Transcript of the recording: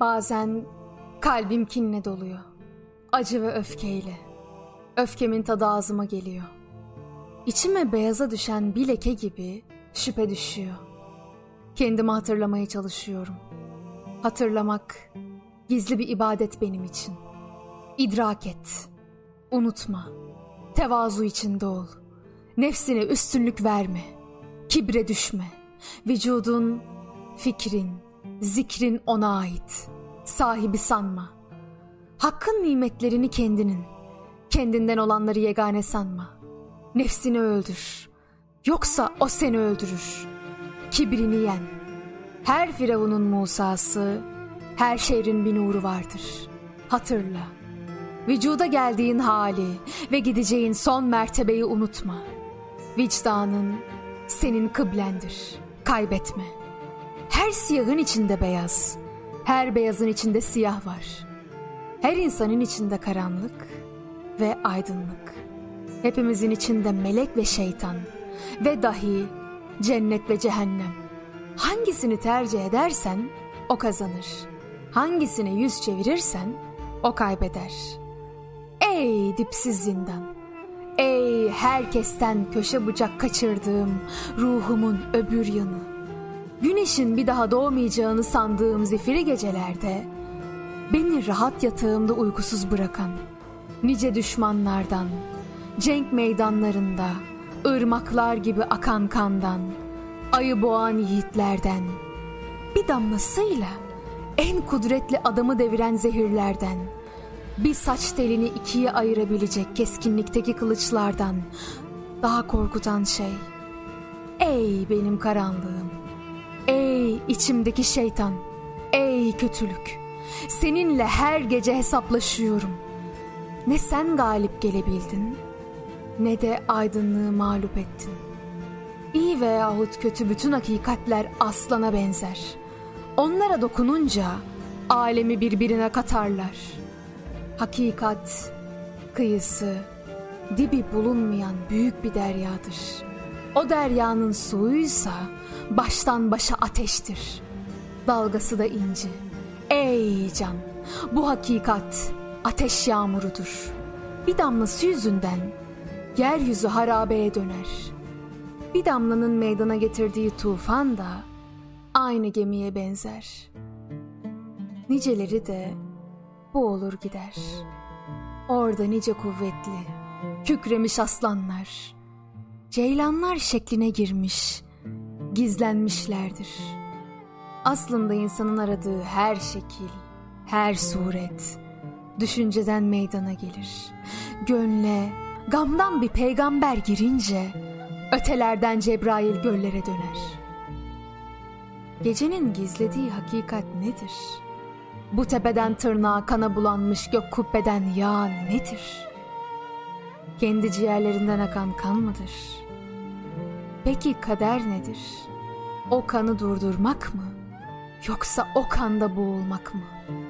Bazen kalbim kinle doluyor. Acı ve öfkeyle. Öfkemin tadı ağzıma geliyor. İçime beyaza düşen bir leke gibi şüphe düşüyor. Kendimi hatırlamaya çalışıyorum. Hatırlamak gizli bir ibadet benim için. İdrak et. Unutma. Tevazu içinde ol. Nefsine üstünlük verme. Kibre düşme. Vücudun, fikrin, zikrin ona ait. Sahibi sanma. Hakkın nimetlerini kendinin. Kendinden olanları yegane sanma. Nefsini öldür. Yoksa o seni öldürür. Kibrini yen. Her firavunun Musa'sı, her şehrin bir nuru vardır. Hatırla. Vücuda geldiğin hali ve gideceğin son mertebeyi unutma. Vicdanın senin kıblendir. Kaybetme. Her siyahın içinde beyaz, her beyazın içinde siyah var. Her insanın içinde karanlık ve aydınlık. Hepimizin içinde melek ve şeytan ve dahi cennet ve cehennem. Hangisini tercih edersen o kazanır. Hangisine yüz çevirirsen o kaybeder. Ey dipsiz zindan! Ey herkesten köşe bucak kaçırdığım ruhumun öbür yanı. Güneşin bir daha doğmayacağını sandığım zifiri gecelerde beni rahat yatağımda uykusuz bırakan nice düşmanlardan, cenk meydanlarında ırmaklar gibi akan kandan, ayı boğan yiğitlerden, bir damlasıyla en kudretli adamı deviren zehirlerden, bir saç telini ikiye ayırabilecek keskinlikteki kılıçlardan daha korkutan şey. Ey benim karanlığım, ey içimdeki şeytan, ey kötülük, seninle her gece hesaplaşıyorum. Ne sen galip gelebildin, ne de aydınlığı mağlup ettin. İyi veyahut kötü bütün hakikatler aslana benzer. Onlara dokununca alemi birbirine katarlar. Hakikat, kıyısı, dibi bulunmayan büyük bir deryadır. O deryanın suyuysa baştan başa ateştir. Dalgası da inci. Ey can, bu hakikat ateş yağmurudur. Bir damlası yüzünden yeryüzü harabeye döner. Bir damlanın meydana getirdiği tufan da aynı gemiye benzer. Niceleri de bu olur gider. Orada nice kuvvetli, kükremiş aslanlar, ceylanlar şekline girmiş, gizlenmişlerdir. Aslında insanın aradığı her şekil, her suret, düşünceden meydana gelir. Gönle, gamdan bir peygamber girince, ötelerden Cebrail göllere döner. Gecenin gizlediği hakikat nedir?'' Bu tepeden tırnağa kana bulanmış gök kubbeden yağ nedir? Kendi ciğerlerinden akan kan mıdır? Peki kader nedir? O kanı durdurmak mı? Yoksa o kanda boğulmak mı?''